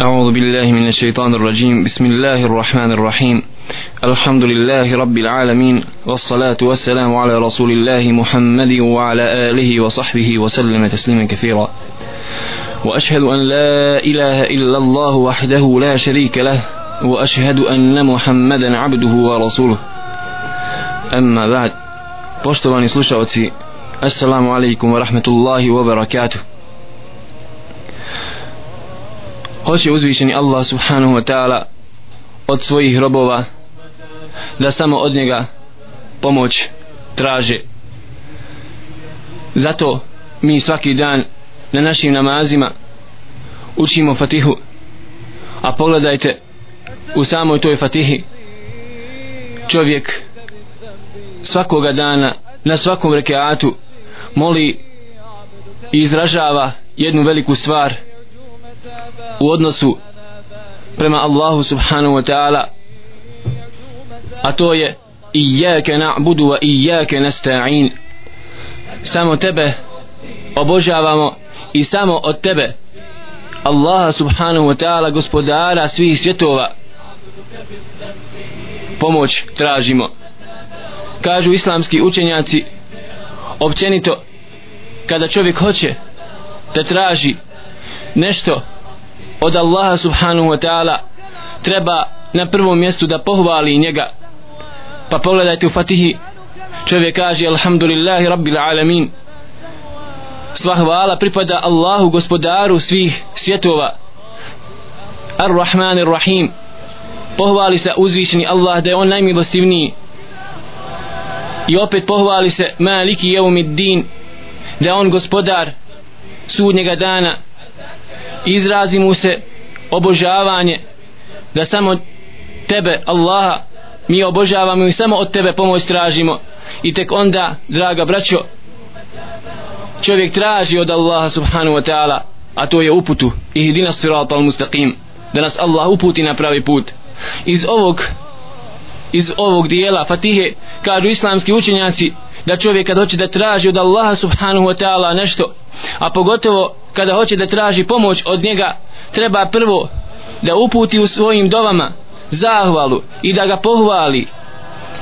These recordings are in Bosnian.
أعوذ بالله من الشيطان الرجيم. بسم الله الرحمن الرحيم. الحمد لله رب العالمين والصلاة والسلام على رسول الله محمد وعلى آله وصحبه وسلم تسليما كثيرا. وأشهد أن لا إله إلا الله وحده لا شريك له وأشهد أن محمدا عبده ورسوله. أما بعد poštovani slušalci assalamu alaikum wa rahmatullahi wa hoće uzvišeni Allah subhanahu wa ta'ala od svojih robova da samo od njega pomoć traže. Zato mi svaki dan na našim namazima učimo fatihu. A pogledajte u samoj toj fatihi čovjek svakoga dana na svakom rekeatu moli i izražava jednu veliku stvar u odnosu prema Allahu subhanahu wa ta'ala a to je iyyaka na'budu wa iyyaka nasta'in samo tebe obožavamo i samo od tebe Allaha subhanahu wa ta'ala gospodara svih svjetova pomoć tražimo. Kažu islamski učenjaci općenito kada čovjek hoće da traži nešto od Allaha subhanahu wa ta'ala treba na prvom mjestu da pohvali njega. Pa pogledajte u Fatihi čovjek kaže alhamdulillahi rabbil alamin. Sva hvala pripada Allahu gospodaru svih svjetova. ar-Rahman ar-Rahim. Pohvali se uzvišeni Allah da je on najmilostivniji. I opet pohvali se maliki jeumiddin da je on gospodar sudnjega dana izrazi mu se obožavanje da samo tebe Allaha mi obožavamo i samo od tebe pomoć tražimo. I tek onda draga braćo čovjek traži od Allaha subhanahu wa ta'ala a to je uputu. Ihdina sirata al mustaqim da nas Allah uputi na pravi put. Iz ovog iz ovog dijela Fatihe kažu islamski učenjaci da čovjek kad hoće da traži od Allaha subhanahu wa ta'ala nešto a pogotovo kada hoće da traži pomoć od njega treba prvo da uputi u svojim dovama zahvalu i da ga pohvali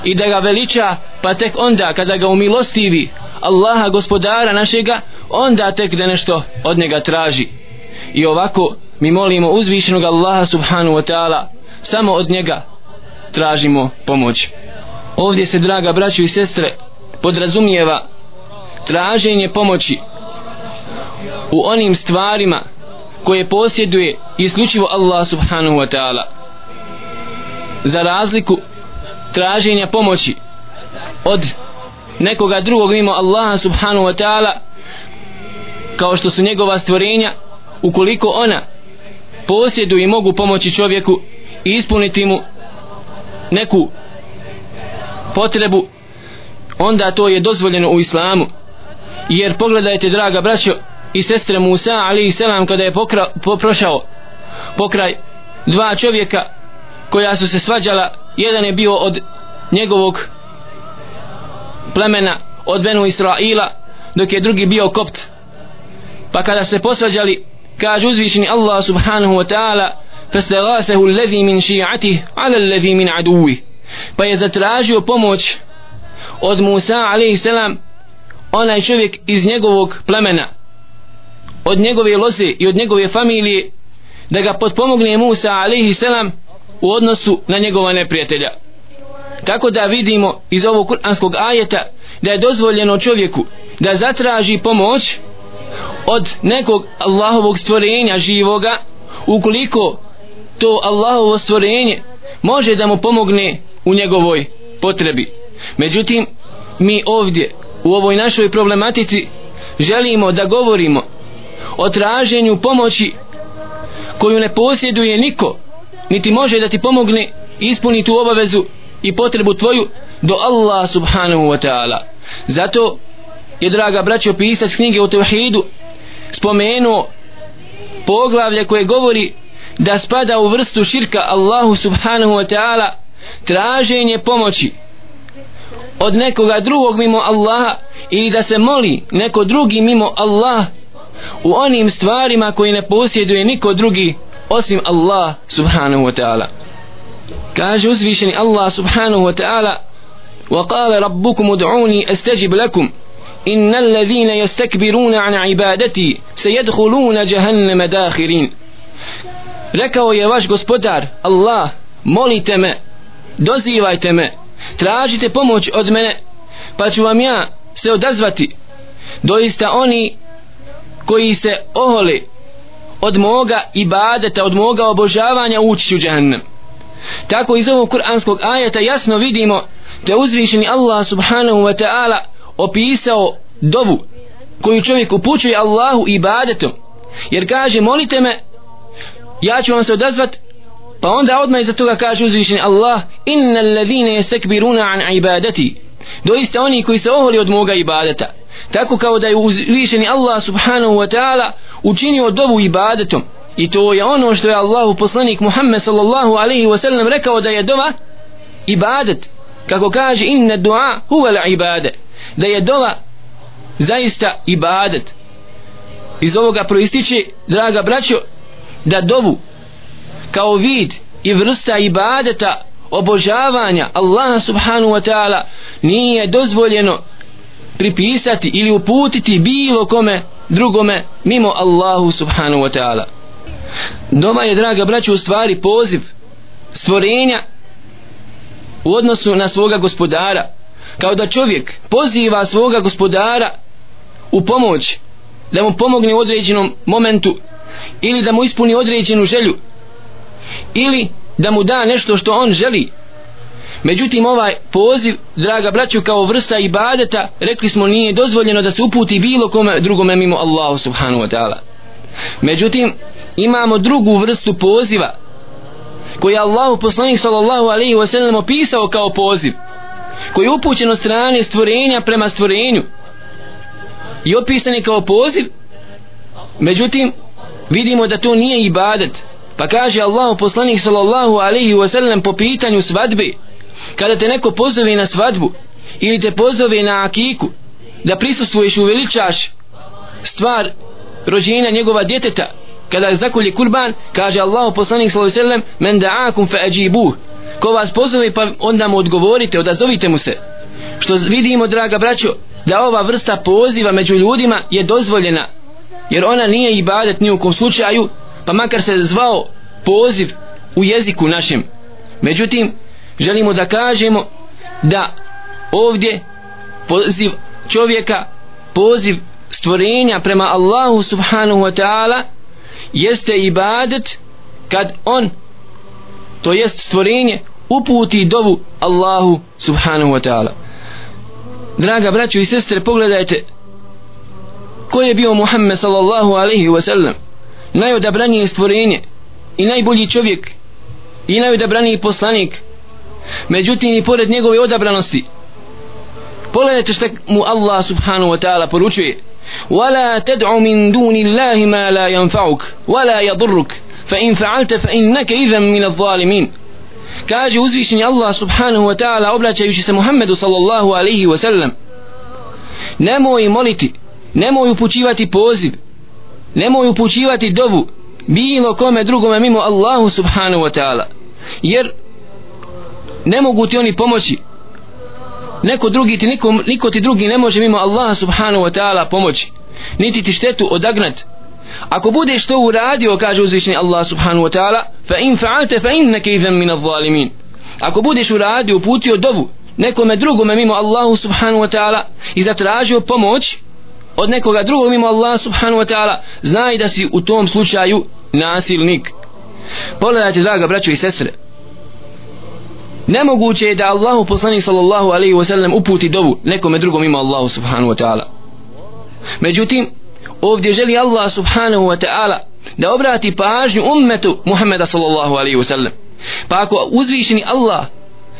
i da ga veliča pa tek onda kada ga umilostivi Allaha gospodara našega onda tek da nešto od njega traži. I ovako mi molimo uzvišenog Allaha subhanahu wa ta'ala samo od njega tražimo pomoć. Ovdje se draga braćo i sestre podrazumijeva traženje pomoći u onim stvarima koje posjeduje isključivo Allah subhanahu wa ta'ala. Za razliku traženja pomoći od nekoga drugog mimo Allaha subhanahu wa ta'ala kao što su njegova stvorenja ukoliko ona posjedu i mogu pomoći čovjeku i ispuniti mu neku potrebu onda to je dozvoljeno u islamu. Jer pogledajte draga braćo i sestre Musa ali i selam kada je pokra, po, prošao pokraj dva čovjeka koja su se svađala jedan je bio od njegovog plemena od Benu Israila dok je drugi bio kopt pa kada se posvađali kaže uzvišeni Allah subhanahu wa ta'ala فاستغاثه الذي من شيعته على الذي من عدوه pa je zatražio pomoć od Musa a.s. onaj čovjek iz njegovog plemena od njegove loze i od njegove familije da ga potpomogne Musa a.s. u odnosu na njegova neprijatelja tako da vidimo iz ovog kuranskog ajeta da je dozvoljeno čovjeku da zatraži pomoć od nekog Allahovog stvorenja živoga ukoliko to Allahovo stvorenje može da mu pomogne u njegovoj potrebi međutim mi ovdje u ovoj našoj problematici želimo da govorimo o traženju pomoći koju ne posjeduje niko niti može da ti pomogne ispuni tu obavezu i potrebu tvoju do Allah subhanahu wa ta'ala. Zato je draga braćo pisac knjige o tevhidu spomenuo poglavlje koje govori da spada u vrstu širka Allahu subhanahu wa ta'ala traženje pomoći od nekoga drugog mimo Allaha ili da se moli neko drugi mimo Allaha u onim stvarima koji ne posjeduje niko drugi osim Allah subhanahu wa ta'ala kaže uzvišeni Allah subhanahu wa ta'ala وقال ربكم ادعوني استجب لكم إن الذين يستكبرون عن عبادتي سيدخلون جهنم داخرين rekao je vaš gospodar Allah molite me dozivajte me tražite pomoć od mene pa ću vam ja se odazvati doista oni koji se ohole od moga ibadeta, od moga obožavanja ući u džahnem. Tako iz ovog kuranskog ajeta jasno vidimo da uzvišeni Allah subhanahu wa ta'ala opisao dovu koju čovjek upućuje Allahu ibadetom. Jer kaže molite me, ja ću vam se odazvat, pa onda odmah iza toga kaže uzvišeni Allah inna alladhina yastakbiruna an ibadati doista oni koji se oholi od moga ibadeta. Tako kao da je uzvišeni Allah subhanahu wa ta'ala učinio dobu ibadetom. I to je ono što je Allahu poslanik Muhammed sallallahu alaihi wa sallam rekao da je dova ibadet. Kako kaže inna dua huwa la ibade da je dova zaista ibadet. Iz ovoga proističe draga braćo da dovu kao vid i vrsta ibadeta obožavanja Allaha subhanu wa ta'ala nije dozvoljeno pripisati ili uputiti bilo kome drugome mimo Allahu subhanu wa ta'ala. Doma je draga braću u stvari poziv stvorenja u odnosu na svoga gospodara. Kao da čovjek poziva svoga gospodara u pomoć da mu pomogne u određenom momentu ili da mu ispuni određenu želju ili da mu da nešto što on želi. Međutim ovaj poziv, draga braću, kao vrsta ibadeta, rekli smo nije dozvoljeno da se uputi bilo kome drugome mimo Allahu subhanahu wa ta'ala. Međutim, imamo drugu vrstu poziva koji je Allahu poslanik sallallahu alaihi wasallam opisao kao poziv koji je upućen od strane stvorenja prema stvorenju i opisan je kao poziv. Međutim vidimo da to nije ibadet pa kaže Allahu poslanik sallallahu alaihi wa sallam po pitanju svadbe kada te neko pozove na svadbu ili te pozove na akiku da prisustvuješ u veličaš stvar rođenja njegova djeteta kada zakolje kurban kaže Allahu poslanik sallallahu alaihi wasallam, men da'akum fa ajibuh. Ko vas pozove pa onda mu odgovorite odazovite mu se. Što vidimo draga braćo da ova vrsta poziva među ljudima je dozvoljena jer ona nije ibadet ni u kom slučaju pa makar se zvao poziv u jeziku našem. Međutim želimo da kažemo da ovdje poziv čovjeka poziv stvorenja prema Allahu subhanahu wa ta'ala jeste ibadet kad on to jest stvorenje uputi dovu Allahu subhanahu wa ta'ala. Draga braćo i sestre pogledajte ko je bio Muhammed sallallahu alaihi wa sallam najodabranije stvorenje i najbolji čovjek i najodabraniji poslanik međutim i pored njegove odabranosti pogledajte što mu Allah subhanahu wa ta'ala poručuje ولا تدع من دون الله ما لا ينفعك ولا يضرك فإن فعلت فإنك إذا من الظالمين kaže uzvišeni Allah subhanahu wa ta'ala obraćajući se Muhammedu sallallahu alaihi wa sallam nemoj moliti nemoj upućivati poziv nemoj upućivati dovu bilo kome drugome mimo Allahu subhanahu wa ta'ala. Jer ne mogu ti oni pomoći. Neko drugi ti niko, niko ti drugi ne može mimo Allaha subhanahu wa ta'ala pomoći. Niti ti štetu odagnat. Ako budeš to uradio kaže uzvišni Allah subhanahu wa ta'ala fa in fa'alte fa inneke idhem min zalimin ako budeš uradio uputio dovu nekome drugome mimo Allahu subhanahu wa ta'ala i zatražio pomoć od nekoga drugog mimo Allaha subhanahu wa ta'ala znaj da si u tom slučaju nasilnik. Pogledajte draga braćo i sestre nemoguće je da Allahu poslanik sallallahu alaihi wa sallam uputi dovu nekome drugom ima Allahu subhanahu wa ta'ala. Međutim ovdje želi Allah subhanahu wa ta'ala da obrati pažnju ummetu Muhammeda sallallahu alaihi wa sallam. Pa ako uzvišeni Allah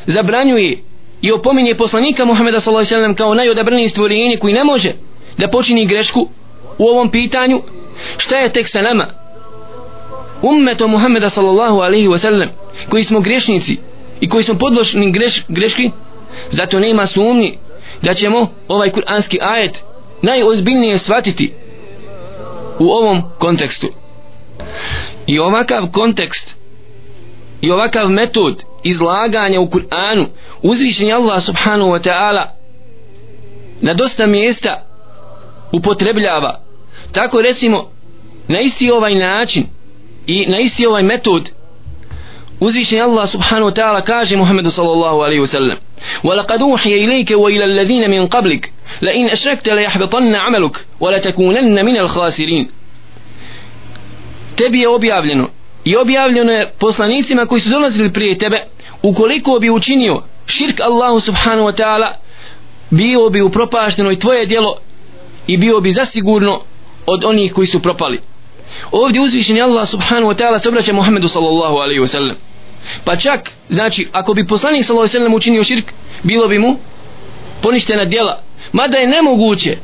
zabranjuje i opominje poslanika Muhammeda sallallahu alaihi wa sallam kao najodabraniji stvorenje koji ne može da počini grešku u ovom pitanju šta je tek sa nama? Ummetom Muhammeda sallallahu alaihi wa sallam koji smo grešnici i koji smo podložni greš, greški zato nema sumnji da ćemo ovaj kuranski ajet najozbiljnije shvatiti u ovom kontekstu. I ovakav kontekst i ovakav metod izlaganja u Kur'anu uzvišen je Allah subhanahu wa ta'ala na dosta mjesta upotrebljava tako recimo na isti ovaj način i na isti ovaj metod uzvišen Allah subhanahu wa ta'ala kaže Muhammedu sallallahu alaihi wa sallam وَلَقَدْ أُوحِيَ إِلَيْكَ وَإِلَى الَّذِينَ مِنْ قَبْلِكَ لَإِنْ أَشْرَكْتَ لَيَحْبِطَنَّ عَمَلُكَ وَلَتَكُونَنَّ مِنَ الْخَاسِرِينَ tebi je objavljeno i objavljeno je poslanicima koji su dolazili prije tebe ukoliko bi učinio širk Allahu subhanahu wa ta'ala bio bi upropašteno i tvoje djelo i bio bi zasigurno od onih koji su propali. Ovdje uzvišeni Allah subhanahu wa ta'ala se obraća Muhammedu sallallahu alaihi wa sallam. Pa čak znači ako bi poslanik sallallahu alaihi wa sallam učinio širk bilo bi mu poništena djela. Mada je nemoguće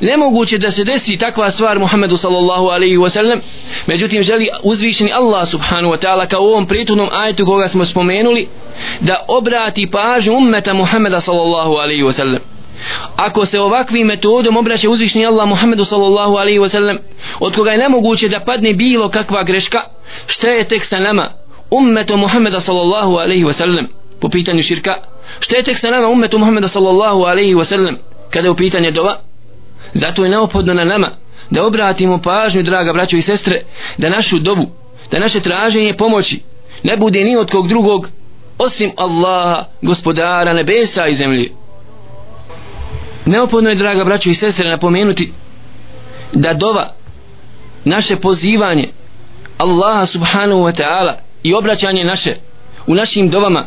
nemoguće da se desi takva stvar Muhammedu sallallahu alaihi wa sallam. Međutim želi uzvišeni Allah subhanahu wa ta'ala kao u ovom prijetudnom ajetu koga smo spomenuli da obrati pažnju ummeta Muhammeda sallallahu alaihi wa sallam ako se ovakvim metodom obraća uzvišni Allah Muhammedu sallallahu alaihi wasallam od koga je nemoguće da padne bilo kakva greška šta je tek sa nama ummetu Muhammeda sallallahu alaihi wasallam po pitanju širka? Šta je tek sa nama ummetu Muhammeda sallallahu alaihi wasallam kada je u pitanje dova? Zato je neophodno na nama da obratimo pažnju draga braćo i sestre da našu dovu da naše traženje pomoći ne bude ni od kog drugog osim Allaha gospodara nebesa i zemlje neophodno je draga braćo i sestre napomenuti da dova naše pozivanje Allaha subhanahu wa ta'ala i obraćanje naše u našim dovama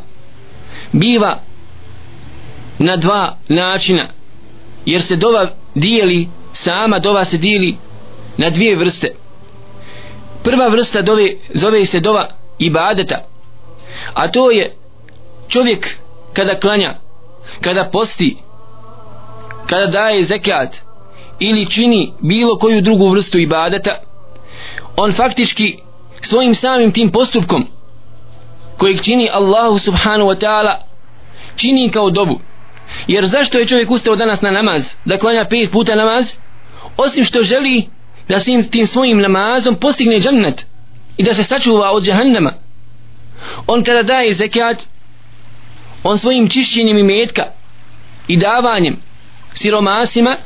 biva na dva načina. Jer se dova dijeli sama dova se dijeli na dvije vrste. Prva vrsta dove zove se dova ibadeta a to je čovjek kada klanja kada posti kada daje zekat ili čini bilo koju drugu vrstu ibadeta on faktički svojim samim tim postupkom kojeg čini Allahu subhanahu wa ta'ala čini kao dobu. Jer zašto je čovjek ustao danas na namaz da klanja pet puta namaz osim što želi da s tim svojim namazom postigne džennet i da se sačuva od džahannama on kada daje zekat on svojim čišćenjem i metka i davanjem siromasima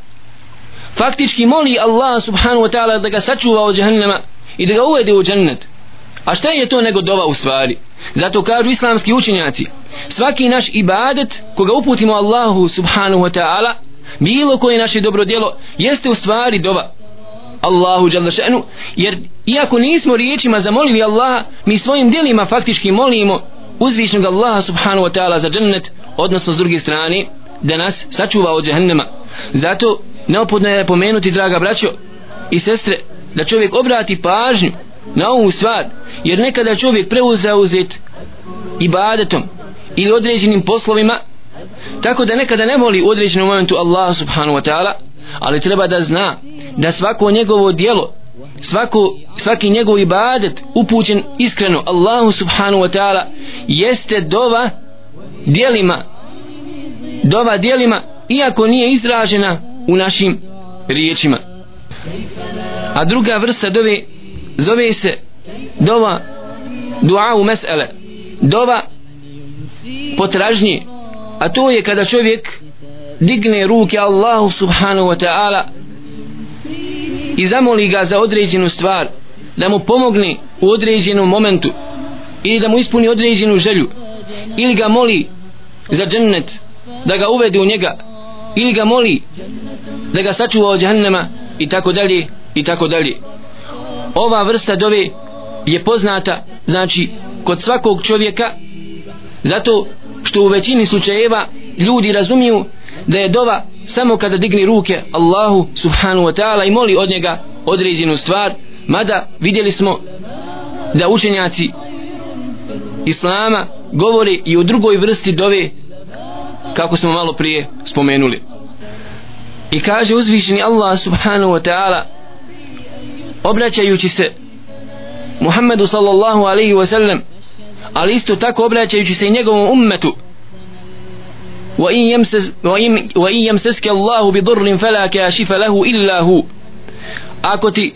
faktički moli Allah subhanahu wa ta'ala da ga sačuva od džahnama i da ga uvede u džennet. A šta je to nego dova u stvari? Zato kažu islamski učenjaci svaki naš ibadet koga uputimo Allahu subhanahu wa ta'ala bilo koje naše dobro djelo jeste u stvari dova. Allahu jalla še'nu. Jer iako nismo riječima zamolili Allaha mi svojim djelima faktički molimo uzvišnog Allaha subhanahu wa ta'ala za džennet odnosno s druge strane da nas sačuva od džehennema zato neophodno je pomenuti draga braćo i sestre da čovjek obrati pažnju na ovu stvar jer nekada čovjek preuzet ibadetom ili određenim poslovima tako da nekada ne voli u određenom momentu Allah subhanahu wa ta'ala ali treba da zna da svako njegovo dijelo svako, svaki njegov ibadet upućen iskreno Allahu subhanahu wa ta'ala jeste dova dijelima dova dijelima iako nije izražena u našim riječima. A druga vrsta dove zove se dova dua u mesele dova potražnje. A to je kada čovjek digne ruke Allahu subhanahu wa ta'ala i zamoli ga za određenu stvar da mu pomogne u određenom momentu ili da mu ispuni određenu želju ili ga moli za džennet da ga uvede u njega ili ga moli da ga sačuva od džahnama i tako dalje i tako dalje. Ova vrsta dove je poznata znači kod svakog čovjeka zato što u većini slučajeva ljudi razumiju da je dova samo kada digni ruke Allahu subhanu wa ta'ala i moli od njega određenu stvar mada vidjeli smo da učenjaci Islama govori i o drugoj vrsti dove kako smo malo prije spomenuli i kaže uzvišeni Allah subhanahu wa ta'ala obraćajući se Muhammedu sallallahu alaihi wa sallam ali isto tako obraćajući se i njegovom ummetu وإن يمسسك الله بضر فلا كاشف له إلا هو ako ti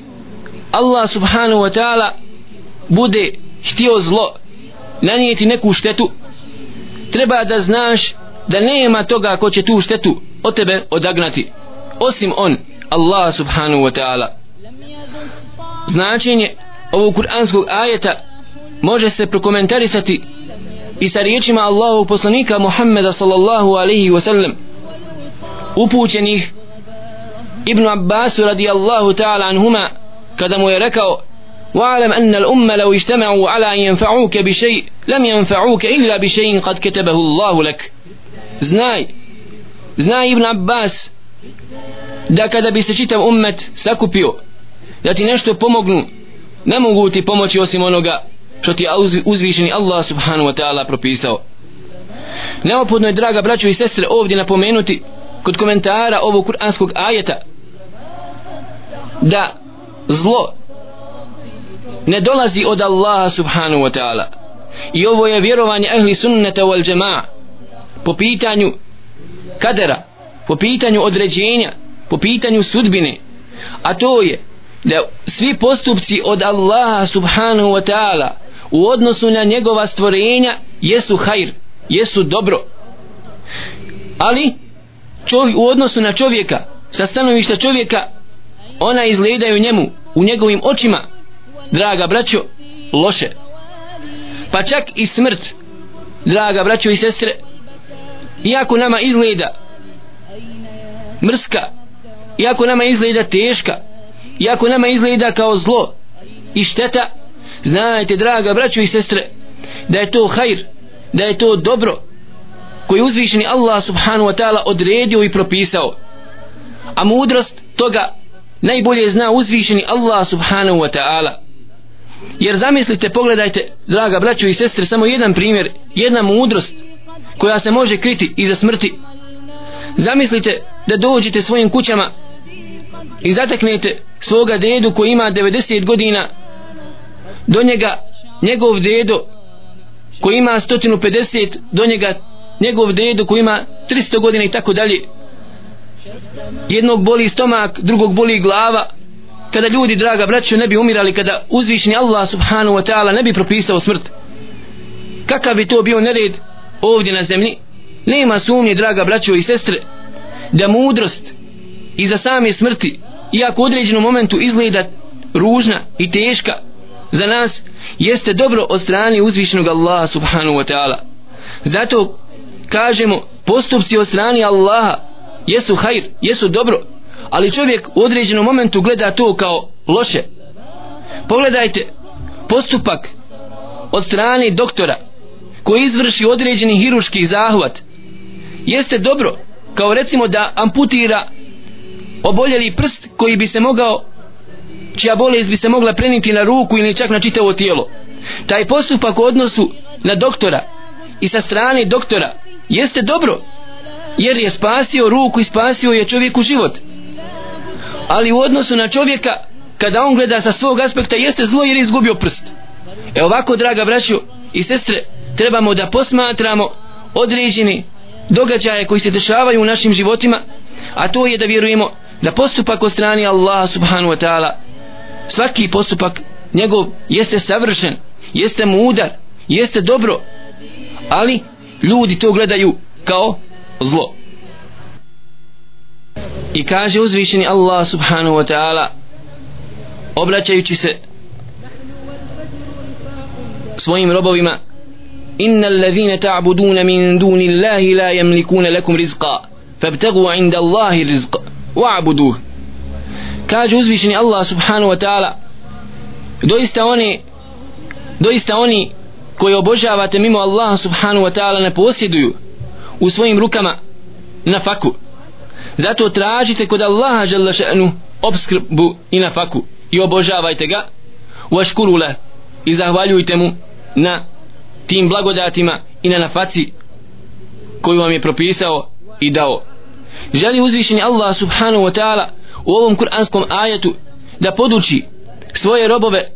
Allah subhanahu wa ta'ala bude htio zlo nanijeti neku štetu treba da znaš da nema toga ko će tu štetu od tebe odagnati osim on Allah subhanahu wa ta'ala značenje ovog kuranskog ajeta može se prokomentarisati i sa riječima Allahu poslanika Muhammeda sallallahu alaihi wa sallam upućenih Ibn Abbasu radijallahu ta'ala anhuma kada mu je rekao واعلم أن الأمة لو اجتمعوا على أن ينفعوك بشيء لم ينفعوك إلا بشيء قد كتبه الله لك znaj znaj Ibn Abbas da kada bi se čitav ummet sakupio da ti nešto pomognu ne mogu ti pomoći osim onoga što ti je uzvišeni Allah subhanahu wa ta'ala propisao. Neophodno je draga braćo i sestre ovdje napomenuti kod komentara ovog kuranskog ajeta da zlo ne dolazi od Allaha subhanahu wa ta'ala. I ovo je vjerovanje ahli sunnata wal jama'a po pitanju kadera po pitanju određenja po pitanju sudbine a to je da svi postupci od Allaha subhanahu wa ta'ala u odnosu na njegova stvorenja jesu hajr, jesu dobro. Ali čovjek, u odnosu na čovjeka sa stanovišta čovjeka ona izgledaju njemu u njegovim očima draga braćo loše. Pa čak i smrt draga braćo i sestre iako nama izgleda mrska iako nama izgleda teška iako nama izgleda kao zlo i šteta znajte draga braćo i sestre da je to hajr da je to dobro koji uzvišeni Allah subhanahu wa ta'ala odredio i propisao. A mudrost toga najbolje zna uzvišeni Allah subhanahu wa ta'ala. Jer zamislite pogledajte draga braćo i sestre samo jedan primjer jedna mudrost koja se može kriti iza smrti. Zamislite da dođete svojim kućama i zateknete svoga dedu koji ima 90 godina. Do njega njegov dedo koji ima 150 do njega njegov dedo koji ima 300 godina i tako dalje. Jednog boli stomak drugog boli glava. Kada ljudi draga braćo ne bi umirali kada uzvišni Allah subhanahu wa ta'ala ne bi propisao smrt. Kakav bi to bio nered? Ovdje na zemlji nema sumnje draga braćo i sestre da mudrost iza same smrti iako u određenom momentu izgleda ružna i teška za nas jeste dobro od strane uzvišenog Allaha subhanahu wa ta'ala. Zato kažemo postupci od strane Allaha jesu hajr, jesu dobro ali čovjek u određenom momentu gleda to kao loše. Pogledajte postupak od strane doktora koji izvrši određeni hiruški zahvat jeste dobro kao recimo da amputira oboljeli prst koji bi se mogao čija bolest bi se mogla preniti na ruku ili čak na čitavo tijelo. Taj postupak u odnosu na doktora i sa strane doktora jeste dobro jer je spasio ruku i spasio je čovjeku život. Ali u odnosu na čovjeka kada on gleda sa svog aspekta jeste zlo jer je izgubio prst. E ovako draga braćo i sestre trebamo da posmatramo određeni događaje koji se dešavaju u našim životima a to je da vjerujemo da postupak od strani Allaha subhanu wa ta'ala svaki postupak njegov jeste savršen jeste mudar jeste dobro ali ljudi to gledaju kao zlo. I kaže uzvišeni Allah subhanahu wa ta'ala obraćajući se svojim robovima inna alladhina ta'buduna min duni Allahi la yamlikuna lakum rizqa fabtagu inda Allahi rizqa wa'buduh kaže uzvišeni Allah subhanahu wa ta'ala doista oni doista oni koji obožavate mimo Allaha subhanahu wa ta'ala ne posjeduju u svojim rukama na faku zato tražite kod Allaha žele še'nu obskrbu i na faku i obožavajte ga vaškuru le i zahvaljujte mu na tim blagodatima i na nafaci koju vam je propisao i dao. Želi uzvišeni Allah subhanahu wa ta'ala u ovom kuranskom ajetu da poduči svoje robove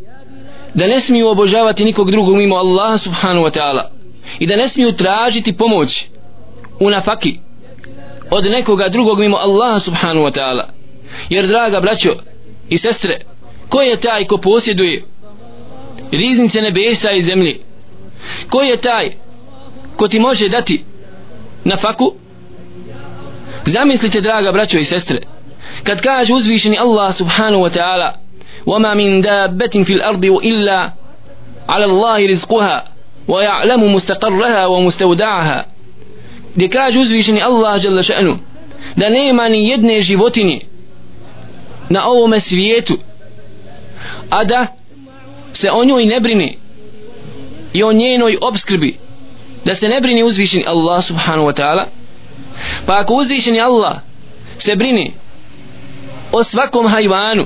da ne smiju obožavati nikog drugog mimo Allaha subhanahu wa ta'ala i da ne smiju tražiti pomoć u nafaki od nekoga drugog mimo Allaha subhanahu wa ta'ala. Jer draga braćo i sestre ko je taj ko posjeduje riznice nebesa i zemlje? ko je taj ko ti može dati na faku zamislite draga braćo i sestre kad kaže uzvišeni Allah subhanahu wa ta'ala وما من دابة في الأرض إلا على الله رزقها ويعلم مستقرها ومستودعها gdje kaže uzvišeni Allah žele še'nu da nema ni jedne životinje na ovome svijetu a da se o njoj ne brini i o njenoj obskrbi da se ne brini uzvišeni Allah subhanahu wa ta'ala. Pa ako uzvišeni Allah se brini o svakom hajvanu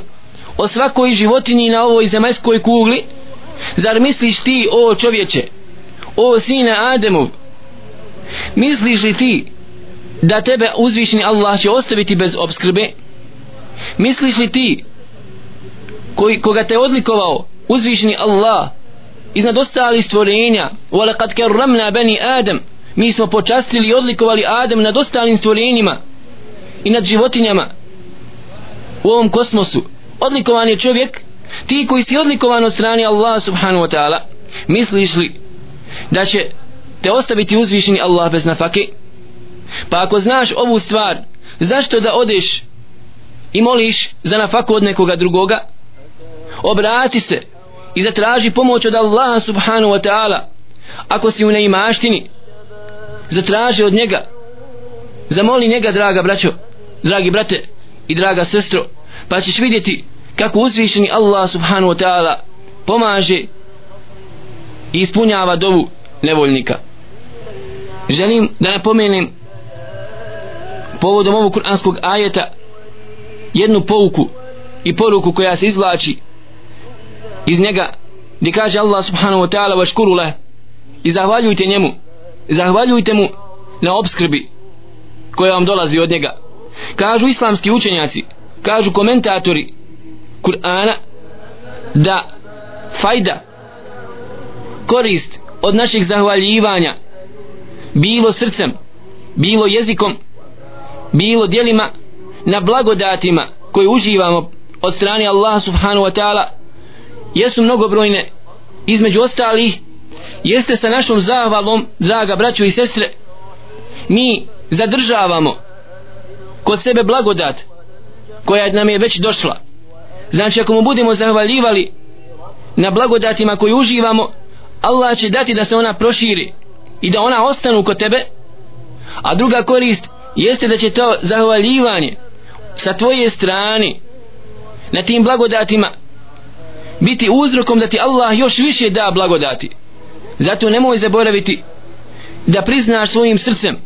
o svakoj životinji na ovoj zemaljskoj kugli zar misliš ti o čovječe o sine Ademov misliš li ti da tebe uzvišeni Allah će ostaviti bez obskrbe? Misliš li ti koji, koga te odlikovao uzvišeni Allah iznad ostalih stvorenja وَلَقَدْ كَرَّمْنَا بَنِي Adam mi smo počastili i odlikovali Adem nad ostalim stvorenjima i nad životinjama u ovom kosmosu odlikovan je čovjek ti koji si odlikovan od strani Allah subhanahu wa ta'ala misliš li da će te ostaviti uzvišeni Allah bez nafake pa ako znaš ovu stvar zašto da odeš i moliš za nafaku od nekoga drugoga obrati se i zatraži pomoć od Allaha subhanahu wa ta'ala. Ako si u neimaštini zatraži od njega. Zamoli njega draga braćo dragi brate i draga sestro pa ćeš vidjeti kako uzvišeni Allah subhanahu wa ta'ala pomaže i ispunjava dovu nevoljnika. Želim da napomenem povodom ovog kuranskog ajeta jednu pouku i poruku koja se izvlači iz njega gdje kaže Allah subhanahu wa ta'ala vaškuru leh i zahvaljujte njemu. Zahvaljujte mu na obskrbi koja vam dolazi od njega. Kažu islamski učenjaci kažu komentatori Kur'ana da fajda korist od naših zahvaljivanja bilo srcem bilo jezikom bilo dijelima na blagodatima koje uživamo od strane Allaha subhanahu wa ta'ala jesu mnogobrojne. Između ostalih jeste sa našom zahvalom draga braćo i sestre mi zadržavamo kod sebe blagodat koja nam je već došla. Znači ako mu budemo zahvaljivali na blagodatima koje uživamo Allah će dati da se ona proširi i da ona ostanu kod tebe. A druga korist jeste da će to zahvaljivanje sa tvoje strane na tim blagodatima biti uzrokom da ti Allah još više da blagodati. Zato nemoj zaboraviti da priznaš svojim srcem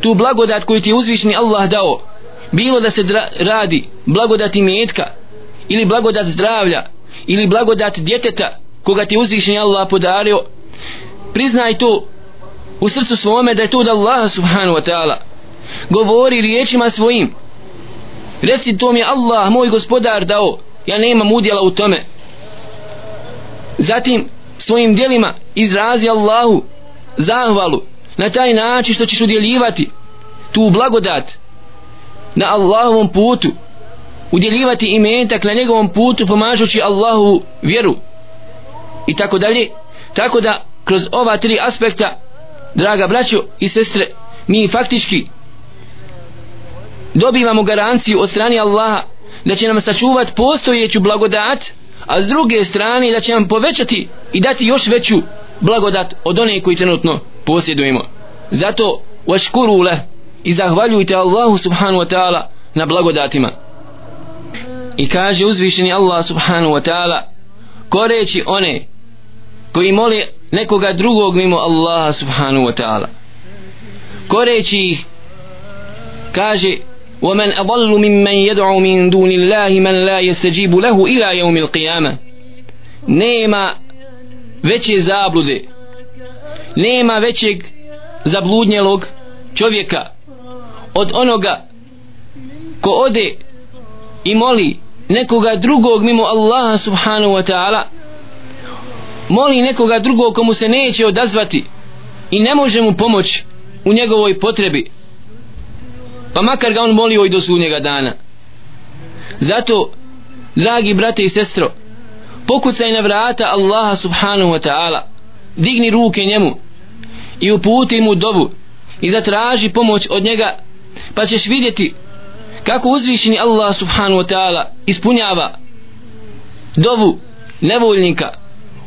tu blagodat koju ti je uzvišni Allah dao. Bilo da se radi blagodati imetka ili blagodat zdravlja ili blagodat djeteta koga ti uzvišni Allah podario priznaj to u srcu svome da je to od Allaha subhanahu wa ta'ala. Govori riječima svojim. Reci to mi je Allah moj gospodar dao ja nemam udjela u tome. Zatim svojim dijelima izrazi Allahu zahvalu na taj način što ćeš udjeljivati tu blagodat na Allahovom putu udjeljivati imetak na njegovom putu pomažući Allahu vjeru i tako dalje. Tako da kroz ova tri aspekta draga braćo i sestre mi faktički dobivamo garanciju od strane Allaha da će nam sačuvati postojeću blagodat a s druge strane da će nam povećati i dati još veću blagodat od one koji trenutno posjedujemo. Zato vaškuru le i zahvaljujte Allahu subhanu wa ta'ala na blagodatima. I kaže uzvišeni Allah subhanu wa ta'ala koreći one koji moli nekoga drugog mimo Allaha subhanu wa ta'ala. Koreći ih kaže ومن أضل ممن يدعو من دون الله من لا يستجيب له إلى يوم القيامة nema veće zablude nema većeg zabludnjelog čovjeka od onoga ko ode i moli nekoga drugog mimo Allaha subhanahu wa ta'ala moli nekoga drugog komu se neće odazvati i ne može mu pomoć u njegovoj potrebi pa makar ga on molio i do sunnjega dana. Zato dragi brate i sestro pokucaj na vrata Allaha subhanahu wa ta'ala digni ruke njemu i uputi mu dobu i zatraži pomoć od njega pa ćeš vidjeti kako uzvišeni Allah subhanahu wa ta'ala ispunjava dovu nevoljnika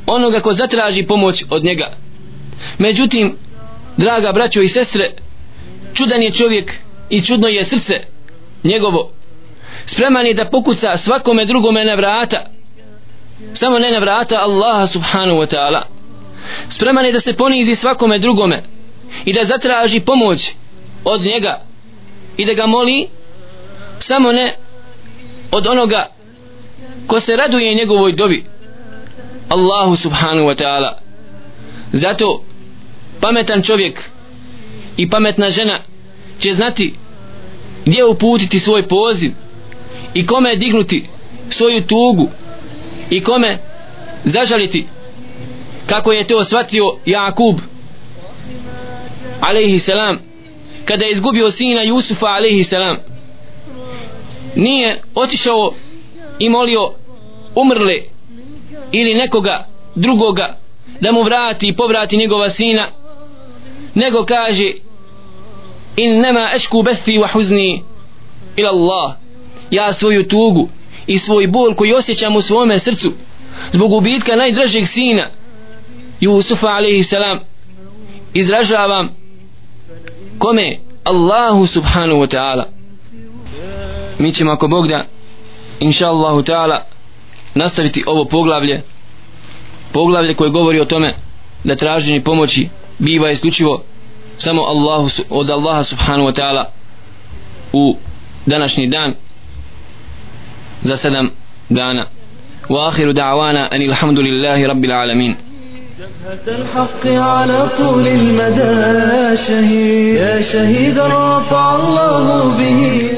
onoga ko zatraži pomoć od njega. Međutim draga braćo i sestre čudan je čovjek i čudno je srce njegovo. Spreman je da pokuca svakome drugome na vrata. Samo ne na vrata Allaha subhanahu wa ta'ala. Spreman je da se ponizi svakome drugome i da zatraži pomoć od njega i da ga moli samo ne od onoga ko se raduje njegovoj dobi Allahu subhanahu wa ta'ala. Zato pametan čovjek i pametna žena će znati gdje uputiti svoj poziv i kome dignuti svoju tugu i kome zažaliti kako je to shvatio Jakub alaihi salam kada je izgubio sina Jusufa alaihi salam. Nije otišao i molio umrle ili nekoga drugoga da mu vrati i povrati njegova sina nego kaže innama ešku besti wa huzni ila Allah. Ja svoju tugu i svoj bol koji osjećam u svome srcu zbog ubitka najdražeg sina Jusufa alaihi salam izražavam kome? Allahu subhanahu wa ta'ala. Mi ćemo ako Bog da inša Allahu ta'ala nastaviti ovo poglavlje. Poglavlje koje govori o tome da traženje pomoći biva isključivo samo Allahu, od Allaha subhanahu wa ta'ala u današnji dan za sedam dana. واخر دعوانا ان الحمد لله رب العالمين جبهة الحق على طول المدى شهيد يا شهيد رفع الله به